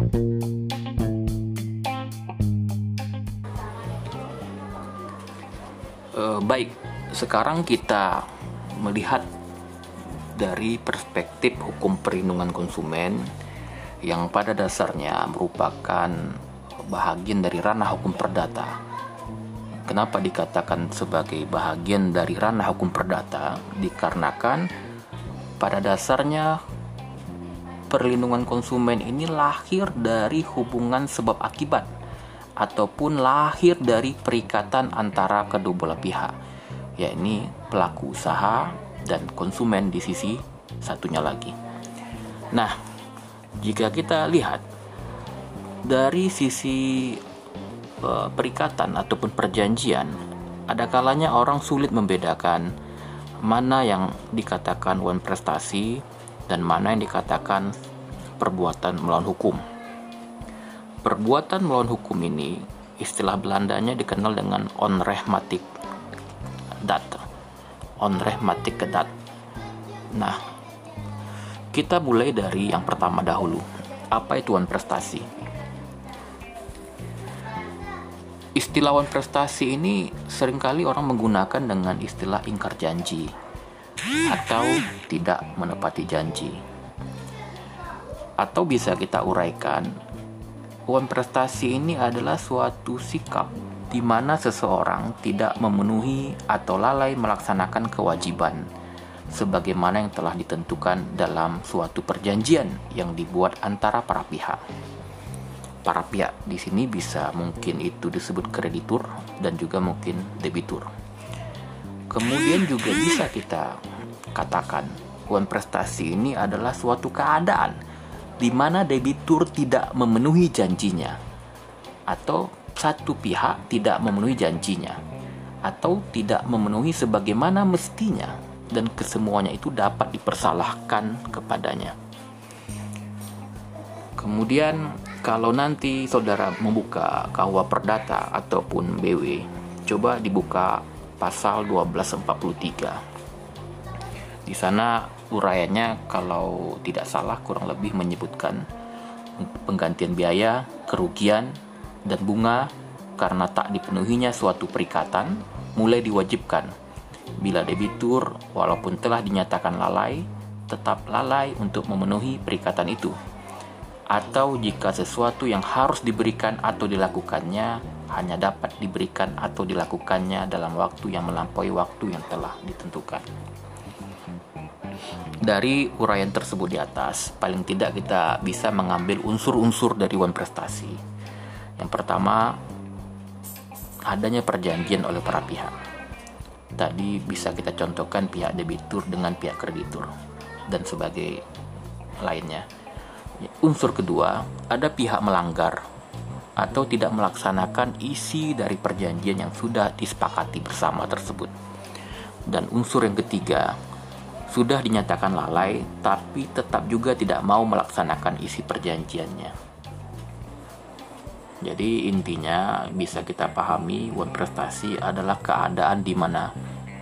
Uh, baik, sekarang kita melihat dari perspektif hukum perlindungan konsumen yang pada dasarnya merupakan bahagian dari ranah hukum perdata. Kenapa dikatakan sebagai bahagian dari ranah hukum perdata? Dikarenakan pada dasarnya perlindungan konsumen ini lahir dari hubungan sebab akibat ataupun lahir dari perikatan antara kedua belah pihak, yakni pelaku usaha dan konsumen di sisi satunya lagi. Nah, jika kita lihat dari sisi uh, perikatan ataupun perjanjian, ada kalanya orang sulit membedakan mana yang dikatakan wan prestasi dan mana yang dikatakan perbuatan melawan hukum. Perbuatan melawan hukum ini istilah Belandanya dikenal dengan onrehmatik data onrehmatik kedat. Nah, kita mulai dari yang pertama dahulu. Apa itu wan prestasi? Istilah wan prestasi ini sering kali orang menggunakan dengan istilah ingkar janji atau tidak menepati janji. Atau bisa kita uraikan, wan prestasi ini adalah suatu sikap di mana seseorang tidak memenuhi atau lalai melaksanakan kewajiban sebagaimana yang telah ditentukan dalam suatu perjanjian yang dibuat antara para pihak. Para pihak di sini bisa mungkin itu disebut kreditur dan juga mungkin debitur. Kemudian juga bisa kita katakan uang prestasi ini adalah suatu keadaan di mana debitur tidak memenuhi janjinya atau satu pihak tidak memenuhi janjinya atau tidak memenuhi sebagaimana mestinya dan kesemuanya itu dapat dipersalahkan kepadanya. Kemudian kalau nanti saudara membuka KUA Perdata ataupun BW, coba dibuka pasal 1243. Di sana uraiannya kalau tidak salah kurang lebih menyebutkan penggantian biaya, kerugian, dan bunga karena tak dipenuhinya suatu perikatan mulai diwajibkan bila debitur walaupun telah dinyatakan lalai tetap lalai untuk memenuhi perikatan itu atau jika sesuatu yang harus diberikan atau dilakukannya hanya dapat diberikan atau dilakukannya dalam waktu yang melampaui waktu yang telah ditentukan. Dari uraian tersebut di atas, paling tidak kita bisa mengambil unsur-unsur dari wan prestasi yang pertama, adanya perjanjian oleh para pihak. Tadi bisa kita contohkan pihak debitur dengan pihak kreditur dan sebagai lainnya. Unsur kedua, ada pihak melanggar atau tidak melaksanakan isi dari perjanjian yang sudah disepakati bersama tersebut. Dan unsur yang ketiga, sudah dinyatakan lalai tapi tetap juga tidak mau melaksanakan isi perjanjiannya. Jadi intinya bisa kita pahami wan prestasi adalah keadaan di mana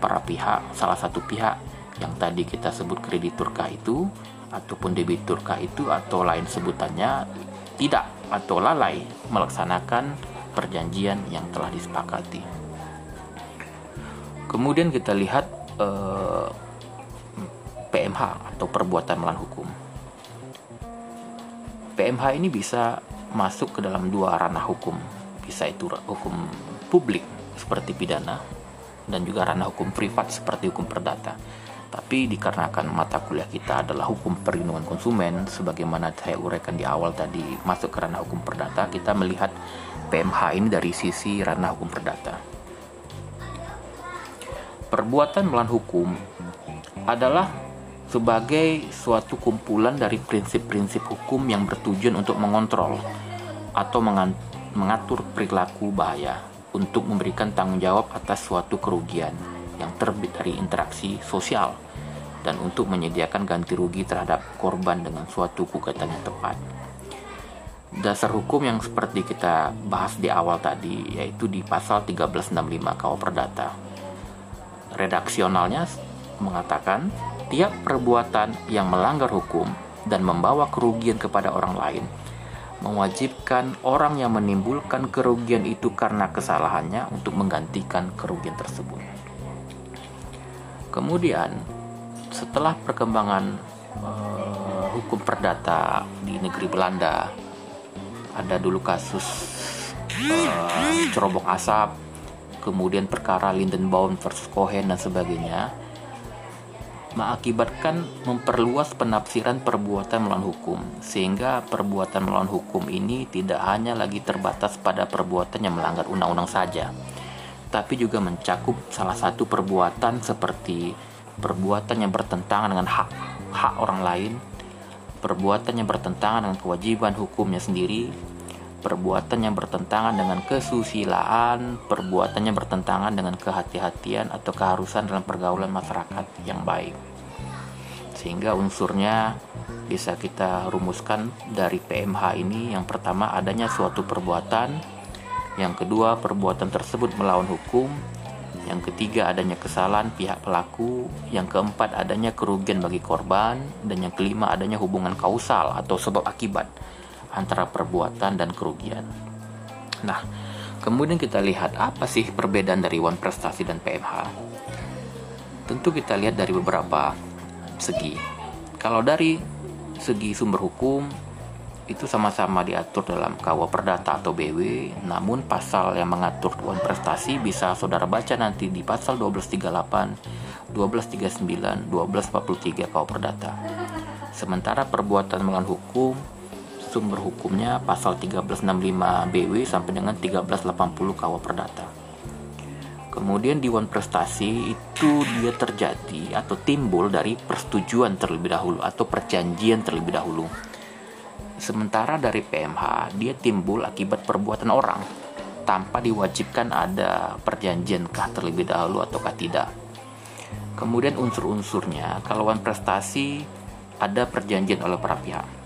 para pihak, salah satu pihak yang tadi kita sebut krediturkah itu ataupun debiturkah itu atau lain sebutannya tidak atau lalai melaksanakan perjanjian yang telah disepakati. Kemudian kita lihat eh, PMH atau perbuatan melawan hukum. PMH ini bisa masuk ke dalam dua ranah hukum bisa itu hukum publik seperti pidana dan juga ranah hukum privat seperti hukum perdata tapi dikarenakan mata kuliah kita adalah hukum perlindungan konsumen sebagaimana saya uraikan di awal tadi masuk ke ranah hukum perdata kita melihat PMH ini dari sisi ranah hukum perdata. Perbuatan melawan hukum adalah sebagai suatu kumpulan dari prinsip-prinsip hukum yang bertujuan untuk mengontrol atau mengatur perilaku bahaya untuk memberikan tanggung jawab atas suatu kerugian yang terbit dari interaksi sosial dan untuk menyediakan ganti rugi terhadap korban dengan suatu gugatan yang tepat. Dasar hukum yang seperti kita bahas di awal tadi yaitu di pasal 1365 KUH Perdata. Redaksionalnya mengatakan tiap perbuatan yang melanggar hukum dan membawa kerugian kepada orang lain mewajibkan orang yang menimbulkan kerugian itu karena kesalahannya untuk menggantikan kerugian tersebut. Kemudian, setelah perkembangan uh, hukum perdata di negeri Belanda, ada dulu kasus uh, cerobong asap, kemudian perkara Lindenbaum versus Cohen dan sebagainya mengakibatkan memperluas penafsiran perbuatan melawan hukum, sehingga perbuatan melawan hukum ini tidak hanya lagi terbatas pada perbuatan yang melanggar undang-undang saja, tapi juga mencakup salah satu perbuatan seperti perbuatan yang bertentangan dengan hak hak orang lain, perbuatan yang bertentangan dengan kewajiban hukumnya sendiri, perbuatan yang bertentangan dengan kesusilaan, perbuatan yang bertentangan dengan kehati-hatian atau keharusan dalam pergaulan masyarakat yang baik. Sehingga unsurnya bisa kita rumuskan dari PMH ini yang pertama adanya suatu perbuatan, yang kedua perbuatan tersebut melawan hukum, yang ketiga adanya kesalahan pihak pelaku, yang keempat adanya kerugian bagi korban, dan yang kelima adanya hubungan kausal atau sebab akibat antara perbuatan dan kerugian. Nah, kemudian kita lihat apa sih perbedaan dari wan prestasi dan PMH. Tentu kita lihat dari beberapa segi. Kalau dari segi sumber hukum itu sama-sama diatur dalam KUA Perdata atau BW, namun pasal yang mengatur wan prestasi bisa saudara baca nanti di pasal 1238, 1239, 1243 KUA Perdata. Sementara perbuatan melawan hukum sumber hukumnya pasal 1365 BW sampai dengan 1380 KUA Perdata. Kemudian Dewan Prestasi itu dia terjadi atau timbul dari persetujuan terlebih dahulu atau perjanjian terlebih dahulu. Sementara dari PMH dia timbul akibat perbuatan orang tanpa diwajibkan ada perjanjian kah terlebih dahulu ataukah tidak. Kemudian unsur-unsurnya kalau prestasi ada perjanjian oleh para pihak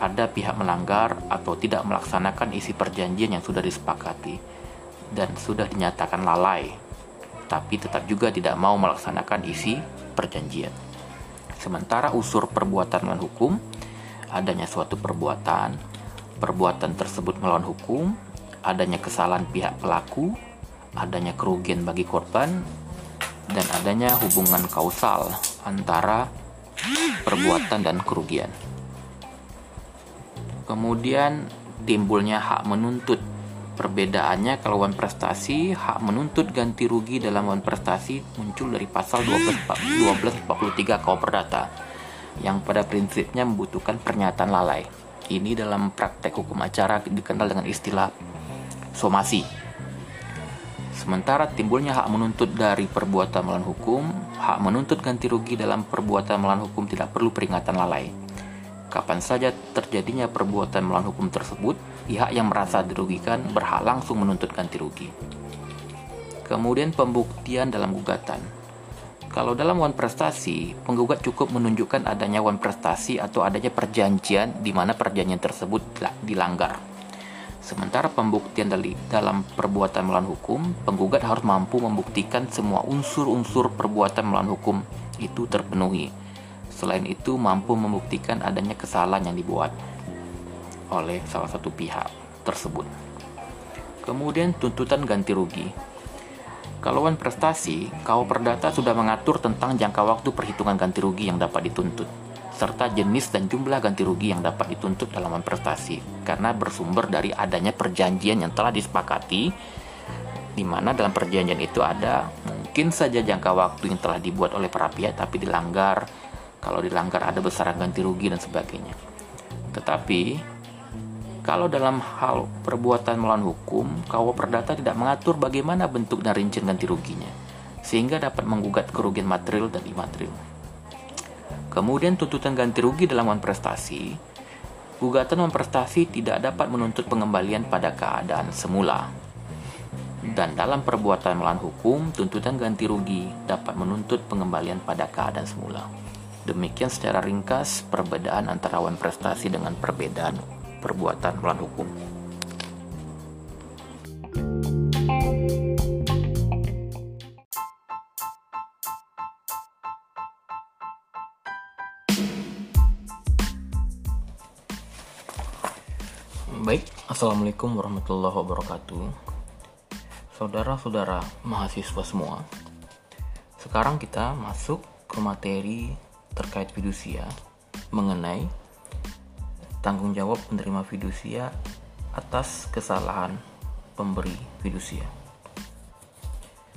ada pihak melanggar atau tidak melaksanakan isi perjanjian yang sudah disepakati dan sudah dinyatakan lalai, tapi tetap juga tidak mau melaksanakan isi perjanjian. Sementara unsur perbuatan melawan hukum, adanya suatu perbuatan, perbuatan tersebut melawan hukum, adanya kesalahan pihak pelaku, adanya kerugian bagi korban, dan adanya hubungan kausal antara perbuatan dan kerugian. Kemudian timbulnya hak menuntut. Perbedaannya kalau wan prestasi, hak menuntut ganti rugi dalam wan prestasi muncul dari pasal 12, 1243 KUH Perdata yang pada prinsipnya membutuhkan pernyataan lalai. Ini dalam praktek hukum acara dikenal dengan istilah somasi. Sementara timbulnya hak menuntut dari perbuatan melawan hukum, hak menuntut ganti rugi dalam perbuatan melawan hukum tidak perlu peringatan lalai. Kapan saja terjadinya perbuatan melawan hukum tersebut, pihak yang merasa dirugikan berhak langsung menuntut ganti rugi. Kemudian pembuktian dalam gugatan. Kalau dalam wan prestasi, penggugat cukup menunjukkan adanya wan prestasi atau adanya perjanjian di mana perjanjian tersebut dilanggar. Sementara pembuktian dari dalam perbuatan melawan hukum, penggugat harus mampu membuktikan semua unsur-unsur perbuatan melawan hukum itu terpenuhi Selain itu, mampu membuktikan adanya kesalahan yang dibuat oleh salah satu pihak tersebut. Kemudian tuntutan ganti rugi. Kalauan prestasi, KAU Perdata sudah mengatur tentang jangka waktu perhitungan ganti rugi yang dapat dituntut, serta jenis dan jumlah ganti rugi yang dapat dituntut dalam prestasi, karena bersumber dari adanya perjanjian yang telah disepakati, di mana dalam perjanjian itu ada mungkin saja jangka waktu yang telah dibuat oleh para pihak tapi dilanggar kalau dilanggar ada besaran ganti rugi dan sebagainya. Tetapi kalau dalam hal perbuatan melawan hukum, KUA Perdata tidak mengatur bagaimana bentuk dan rincian ganti ruginya, sehingga dapat menggugat kerugian material dan imaterial. Kemudian tuntutan ganti rugi dalam prestasi, gugatan wan prestasi tidak dapat menuntut pengembalian pada keadaan semula. Dan dalam perbuatan melawan hukum, tuntutan ganti rugi dapat menuntut pengembalian pada keadaan semula. Demikian secara ringkas perbedaan antara wan prestasi dengan perbedaan perbuatan melawan hukum. Baik, Assalamualaikum warahmatullahi wabarakatuh Saudara-saudara mahasiswa semua Sekarang kita masuk ke materi terkait fidusia Mengenai tanggung jawab penerima fidusia atas kesalahan pemberi fidusia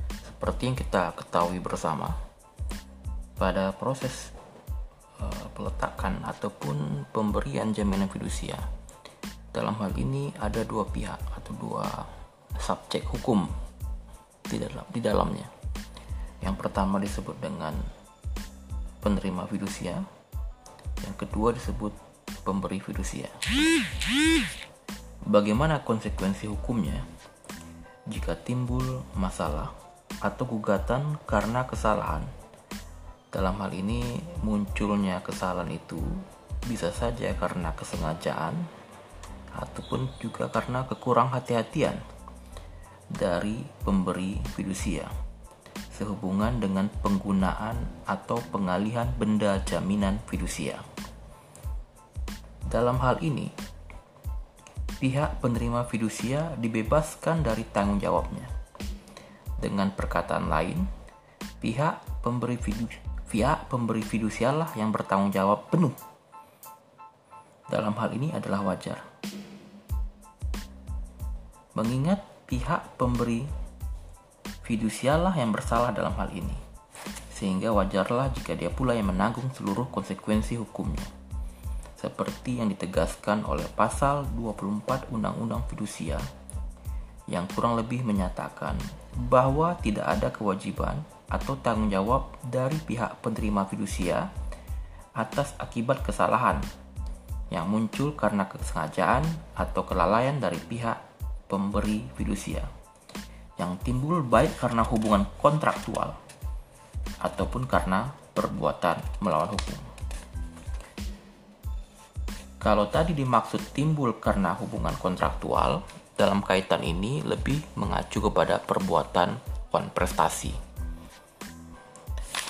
Seperti yang kita ketahui bersama Pada proses uh, peletakan ataupun pemberian jaminan fidusia dalam hal ini ada dua pihak atau dua subjek hukum di dalam di dalamnya. Yang pertama disebut dengan penerima fidusia, yang kedua disebut pemberi fidusia. Bagaimana konsekuensi hukumnya jika timbul masalah atau gugatan karena kesalahan? Dalam hal ini munculnya kesalahan itu bisa saja karena kesengajaan ataupun juga karena kekurang hati-hatian dari pemberi fidusia sehubungan dengan penggunaan atau pengalihan benda jaminan fidusia. Dalam hal ini, pihak penerima fidusia dibebaskan dari tanggung jawabnya. Dengan perkataan lain, pihak pemberi fidusia, pihak pemberi fidusialah yang bertanggung jawab penuh. Dalam hal ini adalah wajar mengingat pihak pemberi fidusialah yang bersalah dalam hal ini, sehingga wajarlah jika dia pula yang menanggung seluruh konsekuensi hukumnya, seperti yang ditegaskan oleh pasal 24 Undang-Undang Fidusia yang kurang lebih menyatakan bahwa tidak ada kewajiban atau tanggung jawab dari pihak penerima fidusia atas akibat kesalahan yang muncul karena kesengajaan atau kelalaian dari pihak pemberi fidusia yang timbul baik karena hubungan kontraktual ataupun karena perbuatan melawan hukum. Kalau tadi dimaksud timbul karena hubungan kontraktual, dalam kaitan ini lebih mengacu kepada perbuatan konprestasi.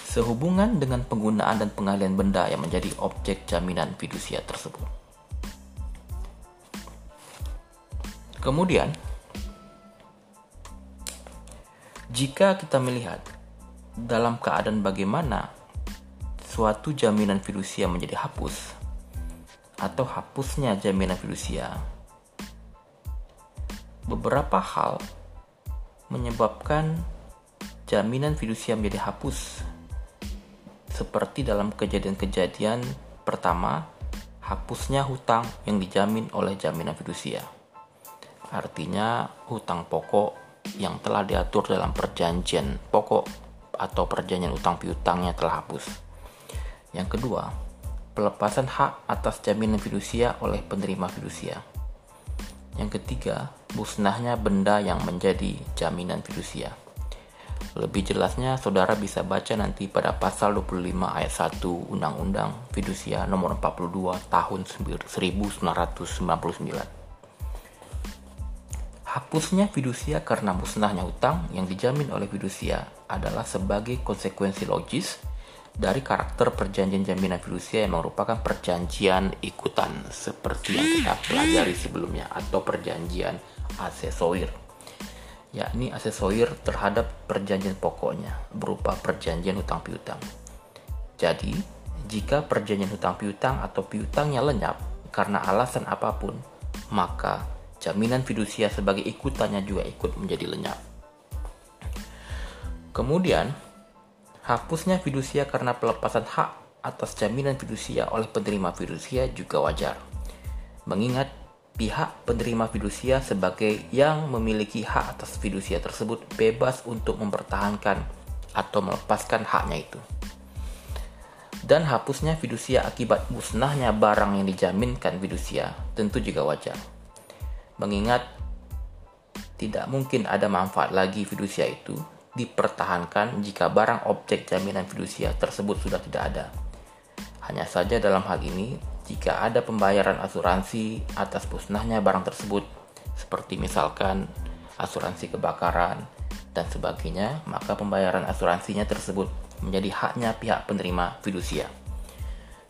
Sehubungan dengan penggunaan dan pengalian benda yang menjadi objek jaminan fidusia tersebut. Kemudian, jika kita melihat dalam keadaan bagaimana suatu jaminan fidusia menjadi hapus atau hapusnya jaminan fidusia, beberapa hal menyebabkan jaminan fidusia menjadi hapus seperti dalam kejadian-kejadian pertama hapusnya hutang yang dijamin oleh jaminan fidusia artinya hutang pokok yang telah diatur dalam perjanjian pokok atau perjanjian utang piutangnya telah hapus. Yang kedua, pelepasan hak atas jaminan fidusia oleh penerima fidusia. Yang ketiga, musnahnya benda yang menjadi jaminan fidusia. Lebih jelasnya, saudara bisa baca nanti pada pasal 25 ayat 1 Undang-Undang Fidusia nomor 42 tahun 1999. Hapusnya fidusia karena musnahnya hutang yang dijamin oleh fidusia adalah sebagai konsekuensi logis dari karakter perjanjian jaminan fidusia yang merupakan perjanjian ikutan seperti yang kita pelajari sebelumnya atau perjanjian asesoir yakni asesoir terhadap perjanjian pokoknya berupa perjanjian hutang piutang. Jadi, jika perjanjian hutang piutang atau piutangnya lenyap karena alasan apa pun, maka jaminan fidusia sebagai ikutannya juga ikut menjadi lenyap. Kemudian, hapusnya fidusia karena pelepasan hak atas jaminan fidusia oleh penerima fidusia juga wajar. Mengingat pihak penerima fidusia sebagai yang memiliki hak atas fidusia tersebut bebas untuk mempertahankan atau melepaskan haknya itu. Dan hapusnya fidusia akibat musnahnya barang yang dijaminkan fidusia tentu juga wajar mengingat tidak mungkin ada manfaat lagi fidusia itu dipertahankan jika barang objek jaminan fidusia tersebut sudah tidak ada. Hanya saja dalam hal ini, jika ada pembayaran asuransi atas musnahnya barang tersebut, seperti misalkan asuransi kebakaran dan sebagainya, maka pembayaran asuransinya tersebut menjadi haknya pihak penerima fidusia.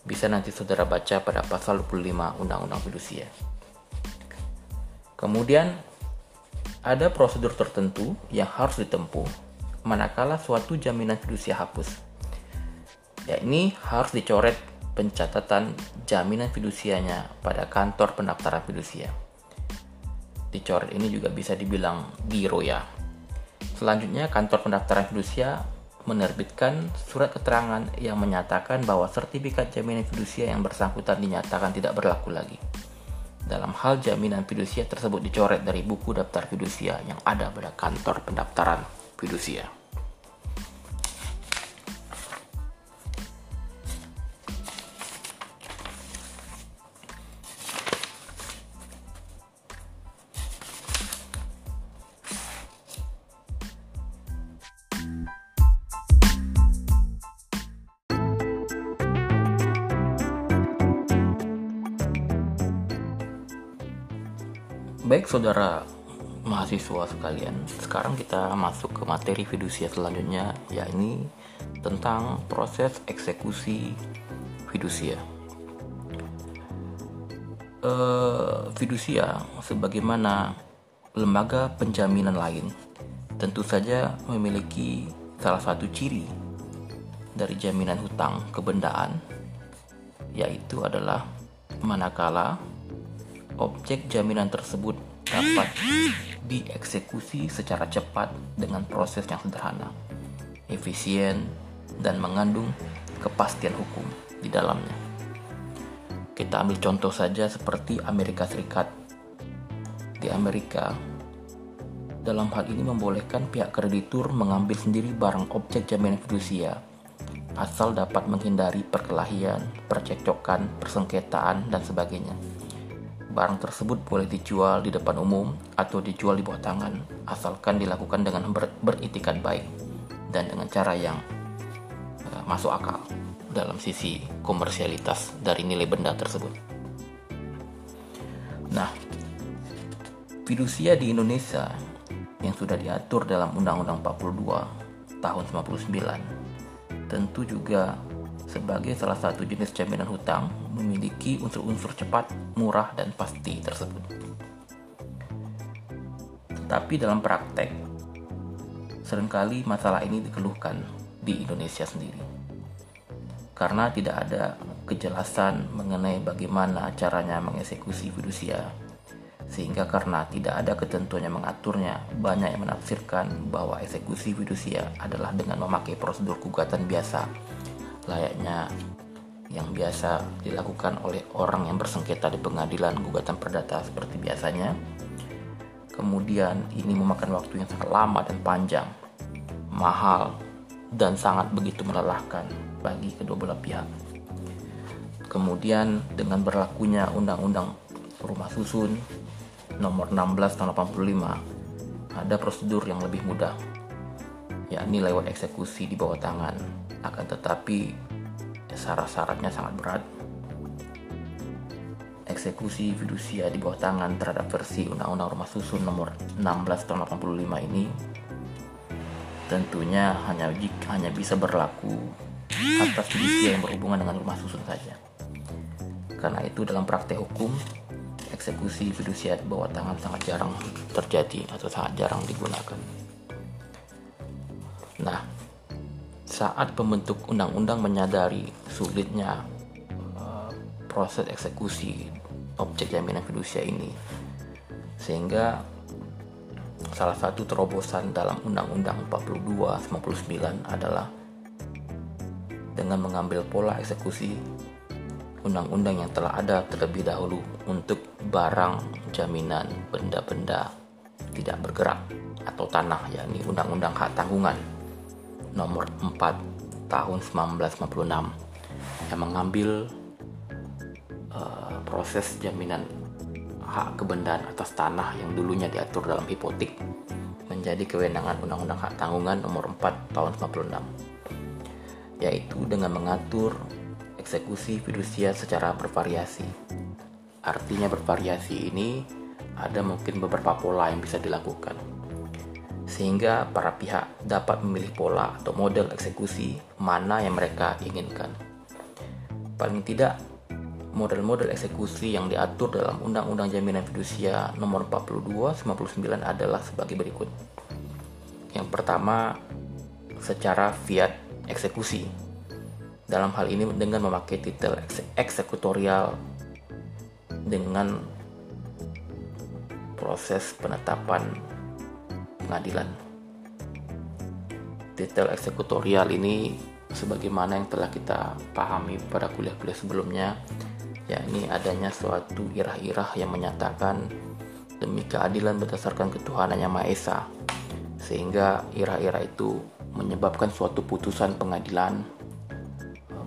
Bisa nanti saudara baca pada pasal 25 Undang-Undang Fidusia. Kemudian ada prosedur tertentu yang harus ditempuh manakala suatu jaminan fidusia hapus. Ya ini harus dicoret pencatatan jaminan fidusianya pada kantor pendaftaran fidusia. Dicoret ini juga bisa dibilang giro ya. Selanjutnya kantor pendaftaran fidusia menerbitkan surat keterangan yang menyatakan bahwa sertifikat jaminan fidusia yang bersangkutan dinyatakan tidak berlaku lagi. Dalam hal jaminan fidusia tersebut dicoret dari buku daftar fidusia yang ada pada kantor pendaftaran fidusia. Baik saudara mahasiswa sekalian, sekarang kita masuk ke materi fidusia selanjutnya, yakni tentang proses eksekusi fidusia. Uh, fidusia sebagaimana lembaga penjaminan lain tentu saja memiliki salah satu ciri dari jaminan hutang kebendaan yaitu adalah manakala objek jaminan tersebut dapat dieksekusi secara cepat dengan proses yang sederhana, efisien, dan mengandung kepastian hukum di dalamnya. Kita ambil contoh saja seperti Amerika Serikat. Di Amerika, dalam hal ini membolehkan pihak kreditur mengambil sendiri barang objek jaminan fidusia asal dapat menghindari perkelahian, percekcokan, persengketaan, dan sebagainya. Barang tersebut boleh dijual di depan umum atau dijual di bawah tangan, asalkan dilakukan dengan ber beritikat baik dan dengan cara yang uh, masuk akal dalam sisi komersialitas dari nilai benda tersebut. Nah, fidusia di Indonesia yang sudah diatur dalam Undang-Undang 42 tahun 99 tentu juga sebagai salah satu jenis jaminan hutang memiliki unsur-unsur cepat, murah, dan pasti tersebut. Tetapi dalam praktek, sering kali masalah ini dikeluhkan di Indonesia sendiri. Karena tidak ada kejelasan mengenai bagaimana caranya mengeksekusi fidusia, sehingga karena tidak ada ketentuan yang mengaturnya, banyak yang menafsirkan bahwa eksekusi fidusia adalah dengan memakai prosedur gugatan biasa, layaknya yang biasa dilakukan oleh orang yang bersengketa di pengadilan gugatan perdata seperti biasanya. Kemudian ini memakan waktu yang sangat lama dan panjang, mahal, dan sangat begitu melelahkan bagi kedua belah pihak. Kemudian dengan berlakunya Undang-Undang Rumah Susun nomor 16 tahun 85 ada prosedur yang lebih mudah yakni lewat eksekusi di bawah tangan akan tetapi syarat-syaratnya sangat berat. Eksekusi fidusia di bawah tangan terhadap versi Undang-Undang Rumah Susun nomor 16 tahun 85 ini tentunya hanya hanya bisa berlaku atas fidusia yang berhubungan dengan rumah susun saja. Karena itu dalam praktek hukum eksekusi fidusia di bawah tangan sangat jarang terjadi atau sangat jarang digunakan. Nah, saat pembentuk undang-undang menyadari sulitnya uh, proses eksekusi objek jaminan fidusia ini. Sehingga salah satu terobosan dalam Undang-Undang 42 99 adalah dengan mengambil pola eksekusi undang-undang yang telah ada terlebih dahulu untuk barang jaminan benda-benda tidak bergerak atau tanah yakni undang-undang hak tanggungan nomor 4 tahun 1956 yang mengambil uh, proses jaminan hak kebendaan atas tanah yang dulunya diatur dalam hipotik menjadi kewenangan Undang-Undang Hak Tanggungan nomor 4 tahun 96 yaitu dengan mengatur eksekusi fidusia secara bervariasi. Artinya bervariasi ini ada mungkin beberapa pola yang bisa dilakukan sehingga para pihak dapat memilih pola atau model eksekusi mana yang mereka inginkan. Paling tidak, model-model eksekusi yang diatur dalam Undang-Undang Jaminan Fidusia Nomor 42 99 adalah sebagai berikut. Yang pertama, secara fiat eksekusi. Dalam hal ini dengan memakai titel eksekutorial dengan proses penetapan pengadilan. Titel eksekutorial ini sebagaimana yang telah kita pahami pada kuliah-kuliah sebelumnya yakni adanya suatu irah-irah yang menyatakan demi keadilan berdasarkan ketuhanan yang Maha Esa sehingga irah-irah itu menyebabkan suatu putusan pengadilan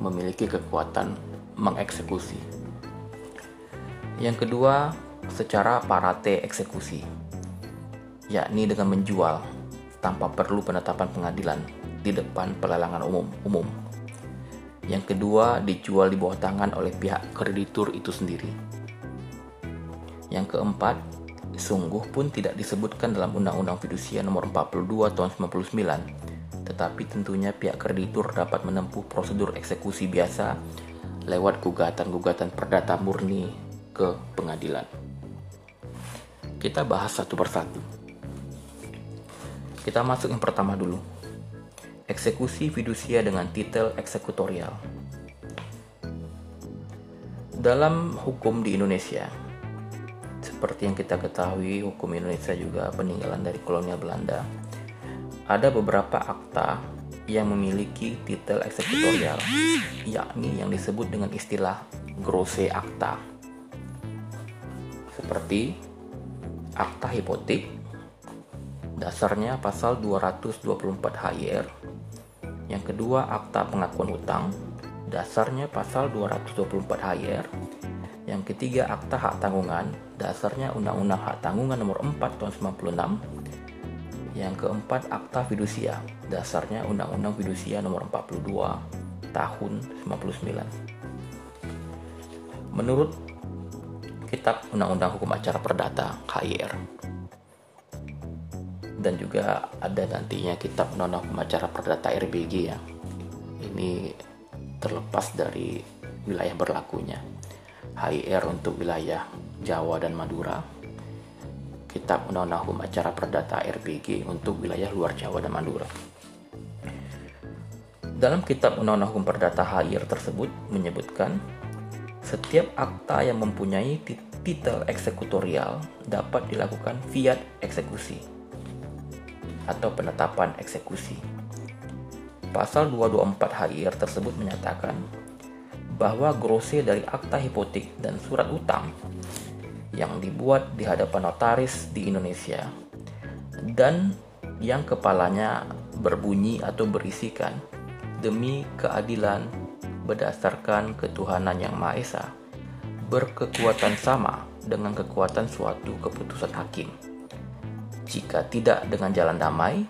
memiliki kekuatan mengeksekusi. Yang kedua, secara parate eksekusi, yakni dengan menjual tanpa perlu penetapan pengadilan di depan pelelangan umum. umum. Yang kedua, dijual di bawah tangan oleh pihak kreditur itu sendiri. Yang keempat, sungguh pun tidak disebutkan dalam Undang-Undang Fidusia Nomor 42 Tahun 99, tetapi tentunya pihak kreditur dapat menempuh prosedur eksekusi biasa lewat gugatan-gugatan perdata murni ke pengadilan. Kita bahas satu persatu. Kita masuk yang pertama dulu eksekusi fidusia dengan titel eksekutorial. Dalam hukum di Indonesia, seperti yang kita ketahui, hukum Indonesia juga peninggalan dari kolonial Belanda. Ada beberapa akta yang memiliki titel eksekutorial, yakni yang disebut dengan istilah grosse akta. Seperti akta hipotek, dasarnya pasal 224 HIR yang kedua, akta pengakuan hutang, dasarnya pasal 224 HYR. Yang ketiga, akta hak tanggungan, dasarnya Undang-Undang Hak Tanggungan nomor 4 tahun 96. Yang keempat, akta fidusia, dasarnya Undang-Undang Fidusia nomor 42 tahun 99. Menurut Kitab Undang-Undang Hukum Acara Perdata HYR, dan juga ada nantinya kitab undang-undang pemacara perdata RBG ya. Ini terlepas dari wilayah berlakunya. HIR untuk wilayah Jawa dan Madura. Kitab undang-undang hukum acara perdata RBG untuk wilayah luar Jawa dan Madura. Dalam kitab undang-undang hukum perdata HIR tersebut menyebutkan setiap akta yang mempunyai titel eksekutorial dapat dilakukan fiat eksekusi atau penetapan eksekusi. Pasal 224 HIR tersebut menyatakan bahwa grose dari akta hipotek dan surat utang yang dibuat di hadapan notaris di Indonesia dan yang kepalanya berbunyi atau berisikan demi keadilan berdasarkan ketuhanan yang Maha Esa berkekuatan sama dengan kekuatan suatu keputusan hakim jika tidak dengan jalan damai,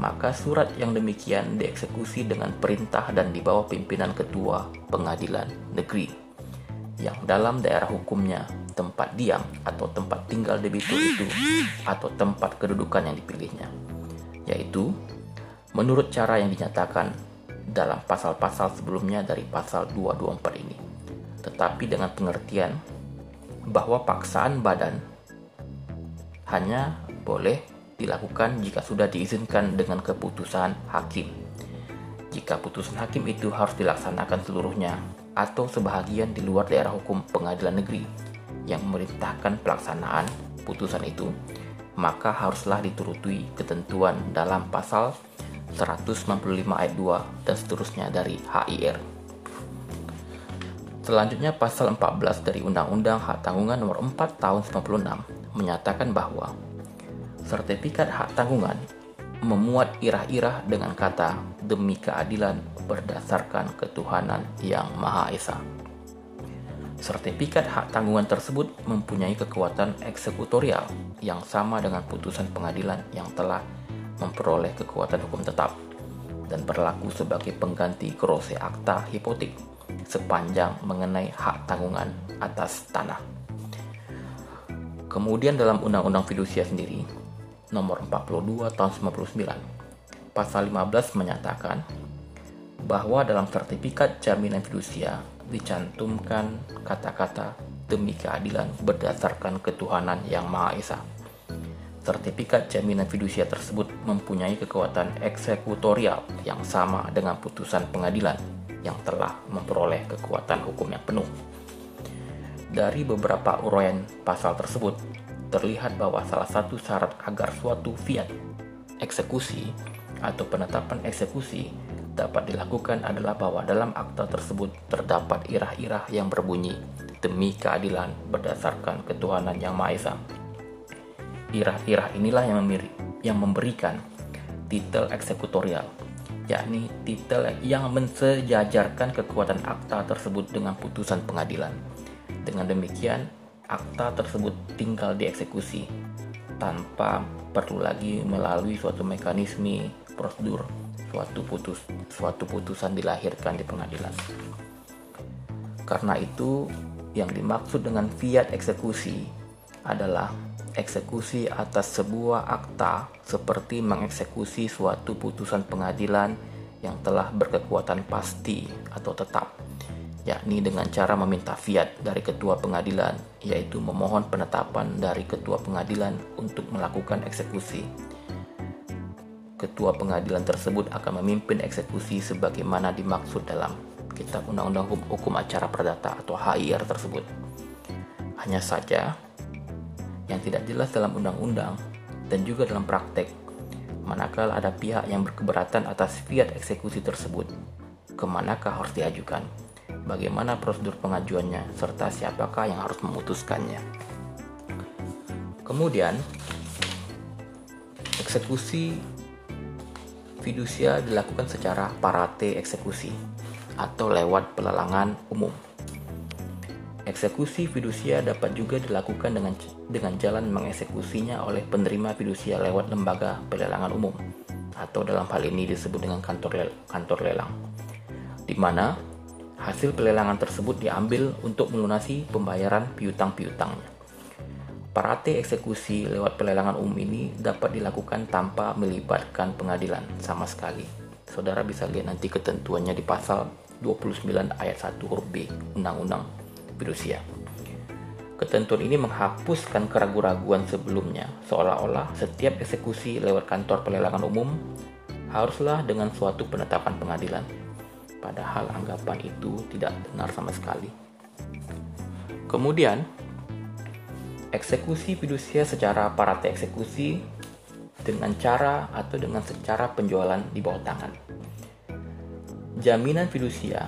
maka surat yang demikian dieksekusi dengan perintah dan di bawah pimpinan ketua pengadilan negeri. Yang dalam daerah hukumnya tempat diam atau tempat tinggal debitur itu atau tempat kedudukan yang dipilihnya. Yaitu menurut cara yang dinyatakan dalam pasal-pasal sebelumnya dari pasal 224 ini. Tetapi dengan pengertian bahwa paksaan badan hanya boleh dilakukan jika sudah diizinkan dengan keputusan hakim. Jika putusan hakim itu harus dilaksanakan seluruhnya atau sebahagian di luar daerah hukum pengadilan negeri yang memerintahkan pelaksanaan putusan itu, maka haruslah dituruti ketentuan dalam pasal 195 ayat 2 dan seterusnya dari HIR. Selanjutnya pasal 14 dari Undang-Undang Hak Tanggungan nomor 4 tahun 96 menyatakan bahwa sertifikat hak tanggungan memuat irah-irah dengan kata demi keadilan berdasarkan ketuhanan yang Maha Esa. Sertifikat hak tanggungan tersebut mempunyai kekuatan eksekutorial yang sama dengan putusan pengadilan yang telah memperoleh kekuatan hukum tetap dan berlaku sebagai pengganti grosse akta hipotek sepanjang mengenai hak tanggungan atas tanah. Kemudian dalam Undang-Undang Fidusia sendiri, nomor 42 tahun 99. Pasal 15 menyatakan bahwa dalam sertifikat jaminan fidusia dicantumkan kata-kata demi keadilan berdasarkan ketuhanan yang Maha Esa. Sertifikat jaminan fidusia tersebut mempunyai kekuatan eksekutorial yang sama dengan putusan pengadilan yang telah memperoleh kekuatan hukum yang penuh. Dari beberapa uraian pasal tersebut, terlihat bahwa salah satu syarat agar suatu fiat eksekusi atau penetapan eksekusi dapat dilakukan adalah bahwa dalam akta tersebut terdapat irah-irah yang berbunyi demi keadilan berdasarkan ketuhanan yang Maha Esa irah-irah inilah yang, yang memberikan titel eksekutorial, yakni titel yang mensejajarkan kekuatan akta tersebut dengan putusan pengadilan. Dengan demikian, akta tersebut tinggal dieksekusi tanpa perlu lagi melalui suatu mekanisme prosedur suatu putus suatu putusan dilahirkan di pengadilan. Karena itu, yang dimaksud dengan fiat eksekusi adalah eksekusi atas sebuah akta seperti mengeksekusi suatu putusan pengadilan yang telah berkekuatan pasti atau tetap, yakni dengan cara meminta fiat dari ketua pengadilan, yaitu memohon penetapan dari ketua pengadilan untuk melakukan eksekusi. Ketua pengadilan tersebut akan memimpin eksekusi sebagaimana dimaksud dalam Kitab Undang-Undang Hukum Acara Perdata atau HIR tersebut. Hanya saja, yang tidak jelas dalam undang-undang dan juga dalam praktek. Manakala ada pihak yang berkeberatan atas fiat eksekusi tersebut, ke manakah harus diajukan, bagaimana prosedur pengajuannya, serta siapakah yang harus memutuskannya. Kemudian, eksekusi fidusia dilakukan secara parate eksekusi atau lewat pelelangan umum. Eksekusi fidusia dapat juga dilakukan dengan dengan jalan mengeksekusinya oleh penerima fidusia lewat lembaga pelelangan umum atau dalam hal ini disebut dengan kantor kantor lelang. Di mana hasil pelelangan tersebut diambil untuk melunasi pembayaran piutang-piutangnya. Parate eksekusi lewat pelelangan umum ini dapat dilakukan tanpa melibatkan pengadilan sama sekali. Saudara bisa lihat nanti ketentuannya di pasal 29 ayat 1 huruf B Undang-Undang fidusia. Ketentuan ini menghapuskan keraguan-raguan sebelumnya, seolah-olah setiap eksekusi lewat kantor pelelangan umum haruslah dengan suatu penetapan pengadilan. Padahal anggapan itu tidak benar sama sekali. Kemudian, eksekusi fidusia secara parate eksekusi dengan cara atau dengan secara penjualan di bawah tangan. Jaminan fidusia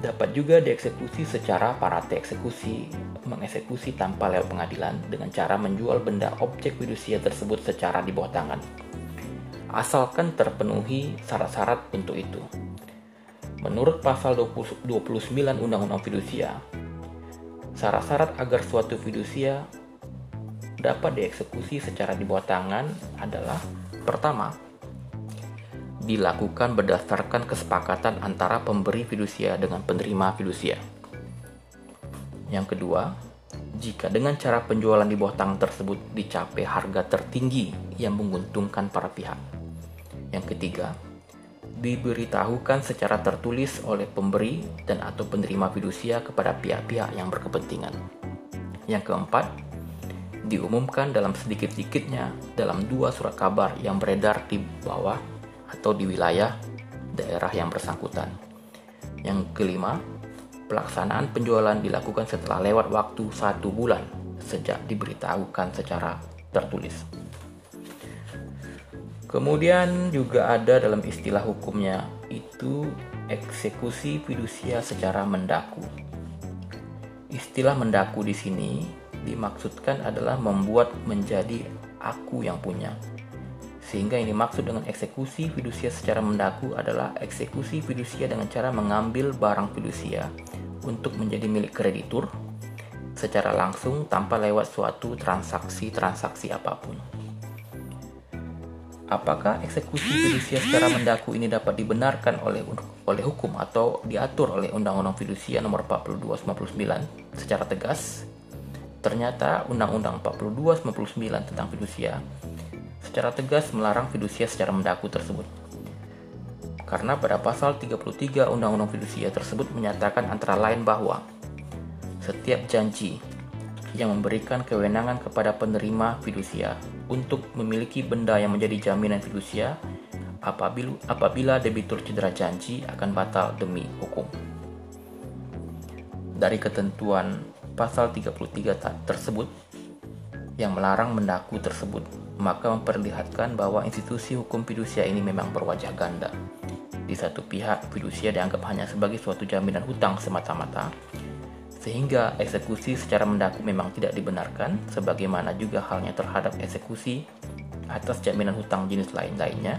dapat juga dieksekusi secara parate eksekusi, mengeksekusi tanpa lewat pengadilan dengan cara menjual benda objek fidusia tersebut secara di bawah tangan. Asalkan terpenuhi syarat-syarat untuk itu. Menurut pasal 20, 29 Undang-Undang Fidusia, syarat-syarat agar suatu fidusia dapat dieksekusi secara di bawah tangan adalah pertama, dilakukan berdasarkan kesepakatan antara pemberi fidusia dengan penerima fidusia. Yang kedua, jika dengan cara penjualan di bawah tangan tersebut dicapai harga tertinggi yang menguntungkan para pihak. Yang ketiga, diberitahukan secara tertulis oleh pemberi dan atau penerima fidusia kepada pihak-pihak yang berkepentingan. Yang keempat, diumumkan dalam sedikit-sedikitnya dalam dua surat kabar yang beredar di bawah atau di wilayah daerah yang bersangkutan. Yang kelima, pelaksanaan penjualan dilakukan setelah lewat waktu satu bulan sejak diberitahukan secara tertulis. Kemudian juga ada dalam istilah hukumnya itu eksekusi fidusia secara mendaku. Istilah mendaku di sini dimaksudkan adalah membuat menjadi aku yang punya sehingga yang dimaksud dengan eksekusi fidusia secara mendaku adalah eksekusi fidusia dengan cara mengambil barang fidusia untuk menjadi milik kreditur secara langsung tanpa lewat suatu transaksi-transaksi apa pun. Apakah eksekusi fidusia secara mendaku ini dapat dibenarkan oleh oleh hukum atau diatur oleh Undang-Undang Fidusia Nomor 42 99 secara tegas? Ternyata Undang-Undang 42 99 tentang fidusia secara tegas melarang fidusia secara mendaku tersebut. Karena pada pasal 33 Undang-Undang Fidusia tersebut menyatakan antara lain bahwa setiap janji yang memberikan kewenangan kepada penerima fidusia untuk memiliki benda yang menjadi jaminan fidusia apabila, apabila debitur cedera janji akan batal demi hukum. Dari ketentuan pasal 33 tersebut yang melarang mendaku tersebut, maka memperlihatkan bahwa institusi hukum fidusia ini memang berwajah ganda. Di satu pihak, fidusia dianggap hanya sebagai suatu jaminan hutang semata-mata, sehingga eksekusi secara mendaku memang tidak dibenarkan, sebagaimana juga halnya terhadap eksekusi atas jaminan hutang jenis lain-lainnya.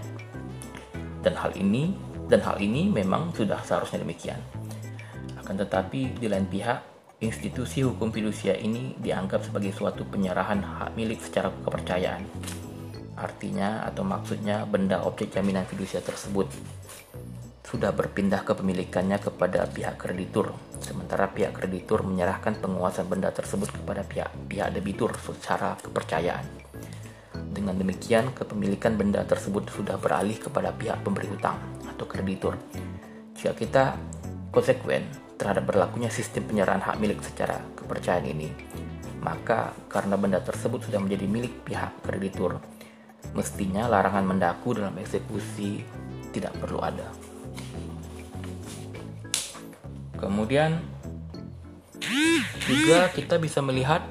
Dan hal ini dan hal ini memang sudah seharusnya demikian. Akan tetapi di lain pihak, institusi hukum fidusia ini dianggap sebagai suatu penyerahan hak milik secara kepercayaan. Artinya atau maksudnya benda objek jaminan fidusia tersebut sudah berpindah kepemilikannya kepada pihak kreditur, sementara pihak kreditur menyerahkan penguasaan benda tersebut kepada pihak pihak debitur secara kepercayaan. Dengan demikian, kepemilikan benda tersebut sudah beralih kepada pihak pemberi hutang atau kreditur. Jika kita konsekuen terhadap berlakunya sistem penyerahan hak milik secara kepercayaan ini, maka karena benda tersebut sudah menjadi milik pihak kreditur, mestinya larangan mendaku dalam eksekusi tidak perlu ada. Kemudian juga kita bisa melihat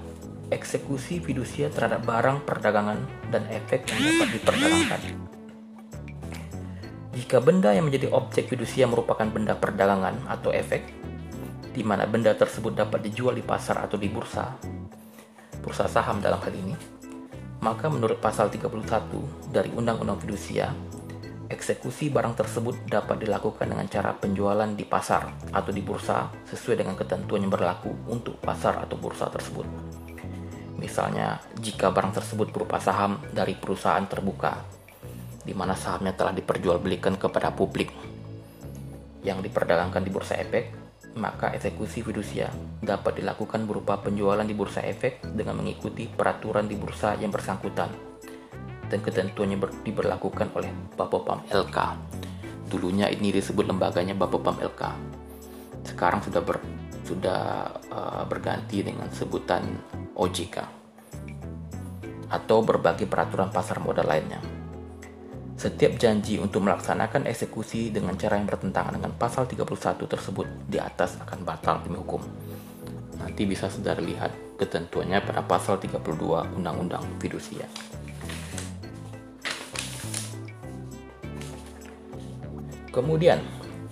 eksekusi fidusia terhadap barang perdagangan dan efek yang dapat diperdagangkan. Jika benda yang menjadi objek fidusia merupakan benda perdagangan atau efek, di mana benda tersebut dapat dijual di pasar atau di bursa, bursa saham dalam hal ini, maka menurut pasal 31 dari Undang-Undang Fidusia, Eksekusi barang tersebut dapat dilakukan dengan cara penjualan di pasar atau di bursa sesuai dengan ketentuan yang berlaku untuk pasar atau bursa tersebut. Misalnya, jika barang tersebut berupa saham dari perusahaan terbuka, di mana sahamnya telah diperjualbelikan kepada publik yang diperdagangkan di bursa efek, maka eksekusi fidusia dapat dilakukan berupa penjualan di bursa efek dengan mengikuti peraturan di bursa yang bersangkutan dan ketentuannya ber, diberlakukan oleh Bapopam LK. Dulunya ini disebut lembaganya Bapopam LK. Sekarang sudah ber, sudah uh, berganti dengan sebutan OJK atau berbagai peraturan pasar modal lainnya. Setiap janji untuk melaksanakan eksekusi dengan cara yang bertentangan dengan pasal 31 tersebut di atas akan batal demi hukum. Nanti bisa saudara lihat ketentuannya pada pasal 32 Undang-Undang Fidusia. Kemudian,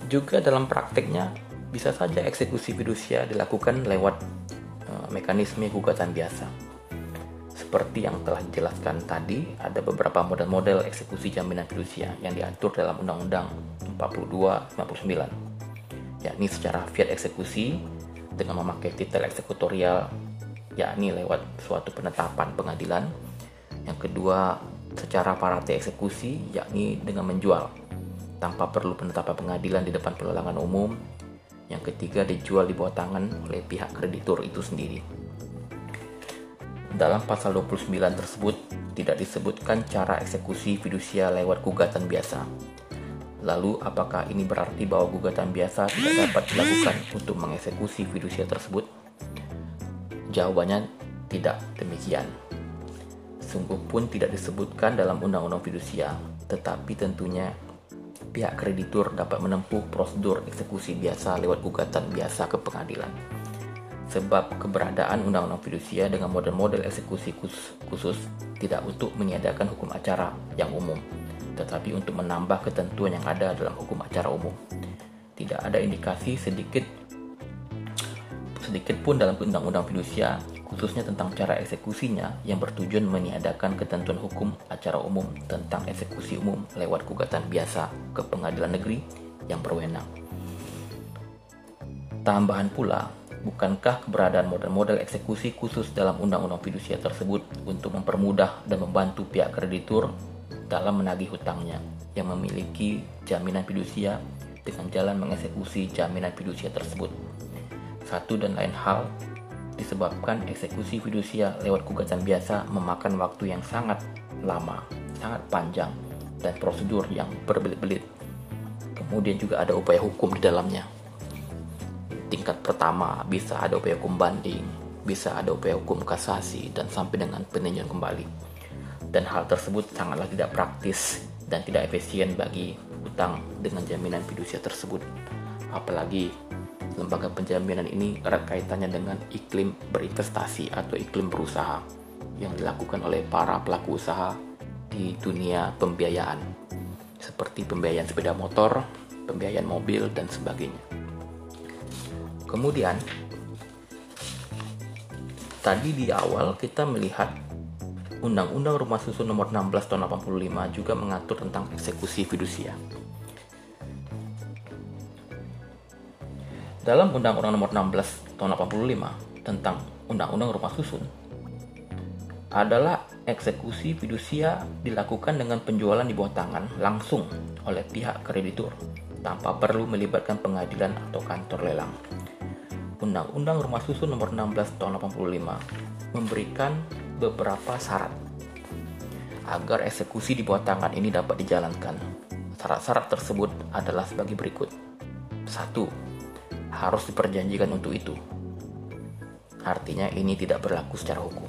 juga dalam prakteknya bisa saja eksekusi fidusia dilakukan lewat uh, mekanisme gugatan biasa. Seperti yang telah dijelaskan tadi, ada beberapa model-model eksekusi jaminan fidusia yang diatur dalam Undang-Undang 42-59, yakni secara fiat eksekusi dengan memakai titel eksekutorial, yakni lewat suatu penetapan pengadilan. Yang kedua, secara parate eksekusi, yakni dengan menjual tanpa perlu penetapan pengadilan di depan pelelangan umum. Yang ketiga dijual di bawah tangan oleh pihak kreditur itu sendiri. Dalam pasal 29 tersebut tidak disebutkan cara eksekusi fidusia lewat gugatan biasa. Lalu apakah ini berarti bahwa gugatan biasa tidak dapat dilakukan untuk mengeksekusi fidusia tersebut? Jawabannya tidak demikian. Sungguh pun tidak disebutkan dalam Undang-Undang Fidusia, tetapi tentunya pihak kreditur dapat menempuh prosedur eksekusi biasa lewat gugatan biasa ke pengadilan. Sebab keberadaan undang-undang fidusia dengan model-model eksekusi khusus, tidak untuk meniadakan hukum acara yang umum, tetapi untuk menambah ketentuan yang ada dalam hukum acara umum. Tidak ada indikasi sedikit sedikit pun dalam undang-undang fidusia khususnya tentang cara eksekusinya yang bertujuan meniadakan ketentuan hukum acara umum tentang eksekusi umum lewat gugatan biasa ke pengadilan negeri yang berwenang. Tambahan pula, bukankah keberadaan model-model eksekusi khusus dalam undang-undang fidusia tersebut untuk mempermudah dan membantu pihak kreditur dalam menagih hutangnya yang memiliki jaminan fidusia dengan jalan mengeksekusi jaminan fidusia tersebut. Satu dan lain hal disebabkan eksekusi fidusia lewat gugatan biasa memakan waktu yang sangat lama, sangat panjang, dan prosedur yang berbelit-belit. Kemudian juga ada upaya hukum di dalamnya. Tingkat pertama bisa ada upaya hukum banding, bisa ada upaya hukum kasasi, dan sampai dengan peninjauan kembali. Dan hal tersebut sangatlah tidak praktis dan tidak efisien bagi utang dengan jaminan fidusia tersebut. Apalagi lembaga penjaminan ini erat kaitannya dengan iklim berinvestasi atau iklim berusaha yang dilakukan oleh para pelaku usaha di dunia pembiayaan seperti pembiayaan sepeda motor, pembiayaan mobil dan sebagainya. Kemudian tadi di awal kita melihat Undang-Undang Rumah Susun Nomor 16 Tahun 85 juga mengatur tentang eksekusi fidusia. Dalam Undang-Undang Nomor 16 Tahun 85 tentang Undang-Undang Rumah Susun adalah eksekusi fidusia dilakukan dengan penjualan di bawah tangan langsung oleh pihak kreditur tanpa perlu melibatkan pengadilan atau kantor lelang. Undang-Undang Rumah Susun Nomor 16 Tahun 85 memberikan beberapa syarat agar eksekusi di bawah tangan ini dapat dijalankan. Syarat-syarat tersebut adalah sebagai berikut. Satu, harus diperjanjikan untuk itu. Artinya ini tidak berlaku secara hukum.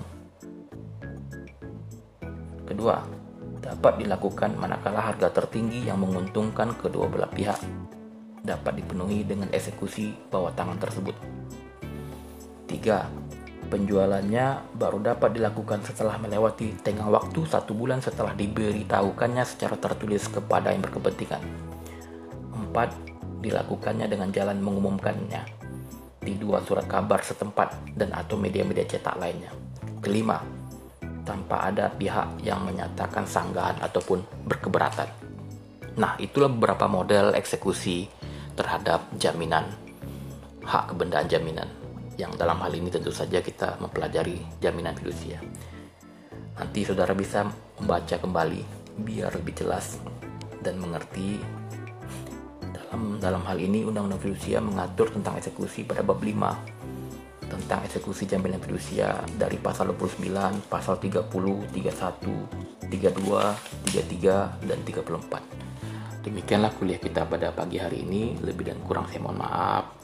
Kedua, dapat dilakukan manakala harga tertinggi yang menguntungkan kedua belah pihak dapat dipenuhi dengan eksekusi bawah tangan tersebut. Tiga, Penjualannya baru dapat dilakukan setelah melewati tengah waktu satu bulan setelah diberitahukannya secara tertulis kepada yang berkepentingan. 4. Dilakukannya dengan jalan mengumumkannya di dua surat kabar setempat dan atau media-media cetak lainnya. Kelima, tanpa ada pihak yang menyatakan sanggahan ataupun berkeberatan. Nah, itulah beberapa model eksekusi terhadap jaminan hak kebendaan jaminan yang dalam hal ini tentu saja kita mempelajari jaminan fidusia. Nanti saudara bisa membaca kembali biar lebih jelas dan mengerti dalam hal ini Undang-Undang Fidusia mengatur tentang eksekusi pada bab 5 tentang eksekusi jaminan fidusia dari pasal 29, pasal 30, 31, 32, 33 dan 34. Demikianlah kuliah kita pada pagi hari ini. Lebih dan kurang saya mohon maaf.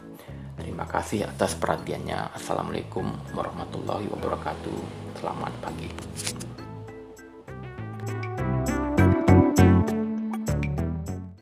Terima kasih atas perhatiannya. Assalamualaikum warahmatullahi wabarakatuh. Selamat pagi.